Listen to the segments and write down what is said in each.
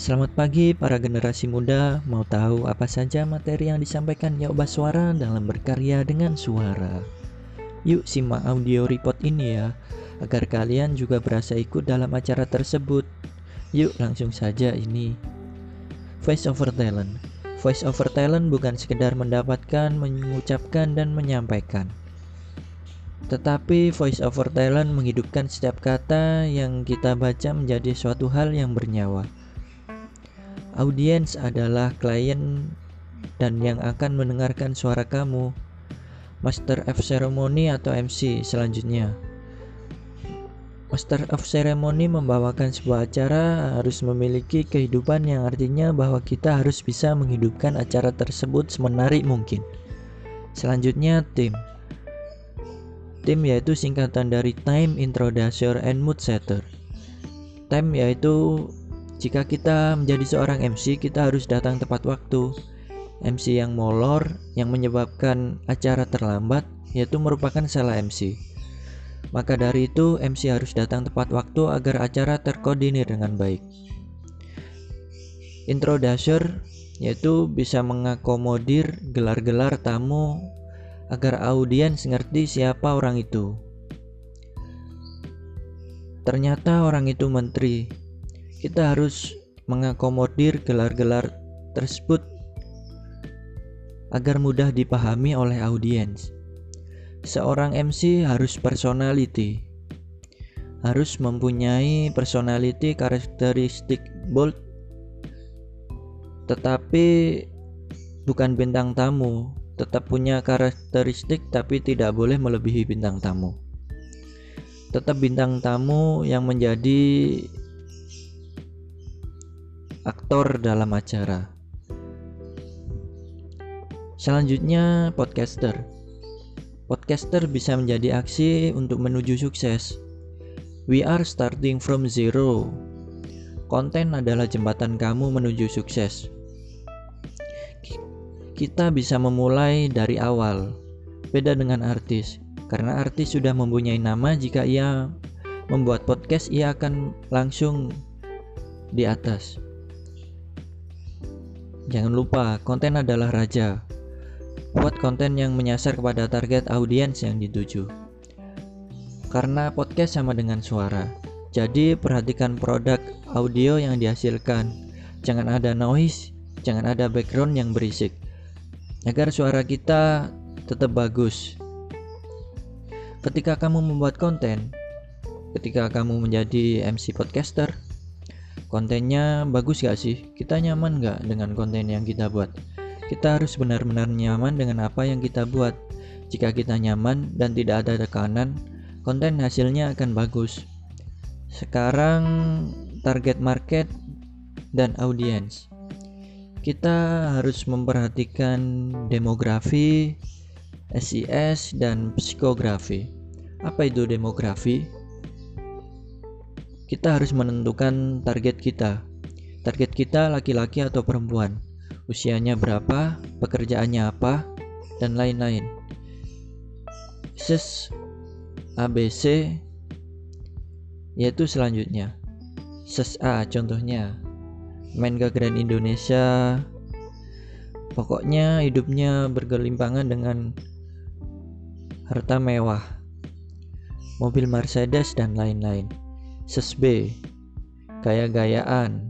Selamat pagi para generasi muda, mau tahu apa saja materi yang disampaikan Yoba Suara dalam berkarya dengan suara? Yuk simak audio report ini ya, agar kalian juga berasa ikut dalam acara tersebut. Yuk langsung saja ini. Voice over talent. Voice over talent bukan sekedar mendapatkan, mengucapkan, dan menyampaikan. Tetapi voice over talent menghidupkan setiap kata yang kita baca menjadi suatu hal yang bernyawa Audiens adalah klien dan yang akan mendengarkan suara kamu. Master of Ceremony atau MC selanjutnya. Master of Ceremony membawakan sebuah acara harus memiliki kehidupan yang artinya bahwa kita harus bisa menghidupkan acara tersebut semenarik mungkin. Selanjutnya tim. Tim yaitu singkatan dari Time Introducer and Mood Setter. Time yaitu jika kita menjadi seorang MC, kita harus datang tepat waktu. MC yang molor yang menyebabkan acara terlambat yaitu merupakan salah MC. Maka dari itu, MC harus datang tepat waktu agar acara terkoordinir dengan baik. Introducer yaitu bisa mengakomodir gelar-gelar tamu agar audiens ngerti siapa orang itu. Ternyata orang itu menteri, kita harus mengakomodir gelar-gelar tersebut agar mudah dipahami oleh audiens. Seorang MC harus personality, harus mempunyai personality karakteristik bold, tetapi bukan bintang tamu, tetap punya karakteristik tapi tidak boleh melebihi bintang tamu. Tetap bintang tamu yang menjadi aktor dalam acara. Selanjutnya, podcaster. Podcaster bisa menjadi aksi untuk menuju sukses. We are starting from zero. Konten adalah jembatan kamu menuju sukses. Kita bisa memulai dari awal. Beda dengan artis, karena artis sudah mempunyai nama jika ia membuat podcast ia akan langsung di atas. Jangan lupa, konten adalah raja. Buat konten yang menyasar kepada target audiens yang dituju. Karena podcast sama dengan suara. Jadi perhatikan produk audio yang dihasilkan. Jangan ada noise, jangan ada background yang berisik. Agar suara kita tetap bagus. Ketika kamu membuat konten, ketika kamu menjadi MC podcaster, kontennya bagus gak sih? Kita nyaman gak dengan konten yang kita buat? Kita harus benar-benar nyaman dengan apa yang kita buat. Jika kita nyaman dan tidak ada tekanan, konten hasilnya akan bagus. Sekarang target market dan audiens. Kita harus memperhatikan demografi, SIS, dan psikografi. Apa itu demografi? Kita harus menentukan target kita. Target kita laki-laki atau perempuan, usianya berapa, pekerjaannya apa, dan lain-lain. SES ABC yaitu selanjutnya. SES A contohnya main ke Grand Indonesia pokoknya hidupnya bergelimpangan dengan harta mewah mobil Mercedes dan lain-lain sesbe, gaya-gayaan.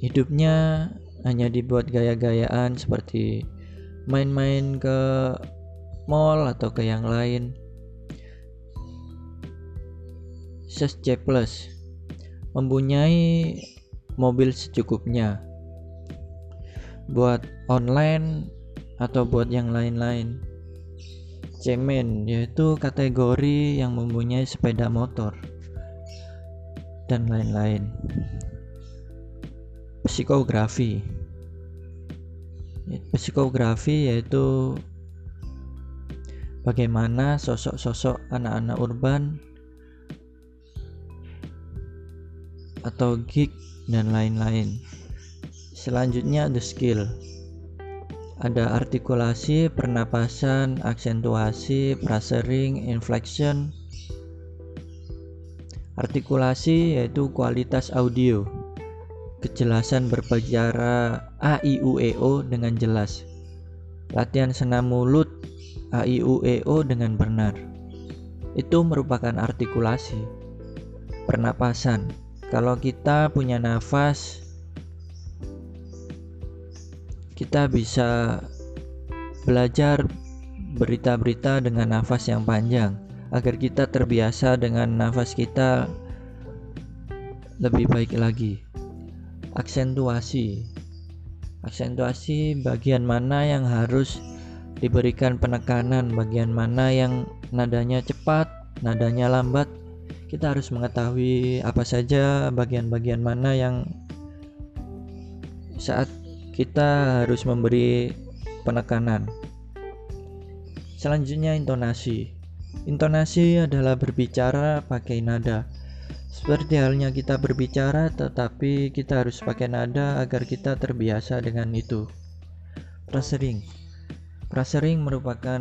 Hidupnya hanya dibuat gaya-gayaan seperti main-main ke mall atau ke yang lain. Ses C plus mempunyai mobil secukupnya buat online atau buat yang lain-lain. Cemen yaitu kategori yang mempunyai sepeda motor dan lain-lain. Psikografi Psikografi yaitu bagaimana sosok-sosok anak-anak urban atau geek dan lain-lain. Selanjutnya the skill ada artikulasi, pernapasan, aksentuasi, frasering, inflection. Artikulasi yaitu kualitas audio. kejelasan berbicara A I U E O dengan jelas. Latihan senam mulut A I U E O dengan benar. Itu merupakan artikulasi. Pernapasan. Kalau kita punya nafas kita bisa belajar berita-berita dengan nafas yang panjang agar kita terbiasa dengan nafas kita lebih baik lagi. Aksentuasi. Aksentuasi bagian mana yang harus diberikan penekanan, bagian mana yang nadanya cepat, nadanya lambat. Kita harus mengetahui apa saja bagian-bagian mana yang saat kita harus memberi penekanan. Selanjutnya intonasi. Intonasi adalah berbicara pakai nada. Seperti halnya kita berbicara tetapi kita harus pakai nada agar kita terbiasa dengan itu. Prasering. Prasering merupakan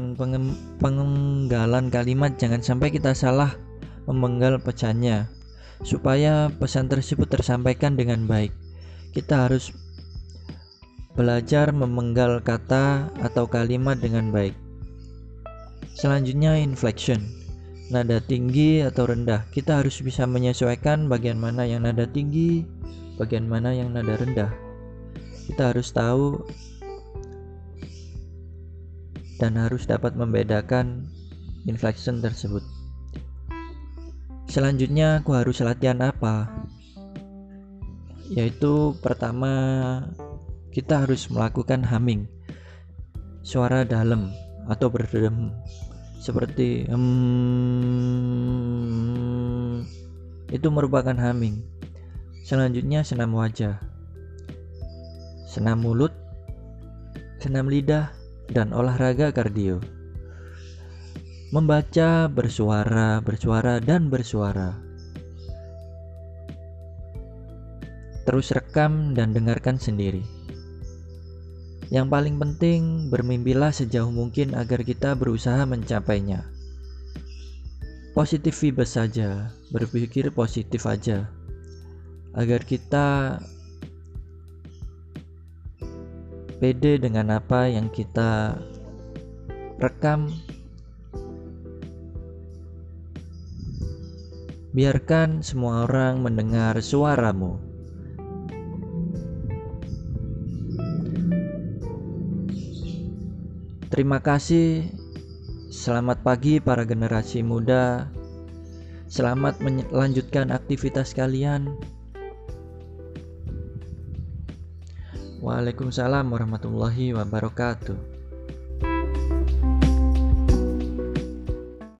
pengenggalan kalimat jangan sampai kita salah memenggal pesannya supaya pesan tersebut tersampaikan dengan baik. Kita harus belajar memenggal kata atau kalimat dengan baik. Selanjutnya inflection. Nada tinggi atau rendah. Kita harus bisa menyesuaikan bagian mana yang nada tinggi, bagian mana yang nada rendah. Kita harus tahu dan harus dapat membedakan inflection tersebut. Selanjutnya aku harus latihan apa? Yaitu pertama kita harus melakukan humming. Suara dalam atau berdem seperti hmm, itu merupakan humming. Selanjutnya senam wajah, senam mulut, senam lidah, dan olahraga kardio. Membaca, bersuara, bersuara, dan bersuara. Terus rekam dan dengarkan sendiri. Yang paling penting, bermimpilah sejauh mungkin agar kita berusaha mencapainya. Positif vibes saja, berpikir positif aja. Agar kita pede dengan apa yang kita rekam. Biarkan semua orang mendengar suaramu. Terima kasih. Selamat pagi para generasi muda. Selamat melanjutkan aktivitas kalian. Waalaikumsalam warahmatullahi wabarakatuh.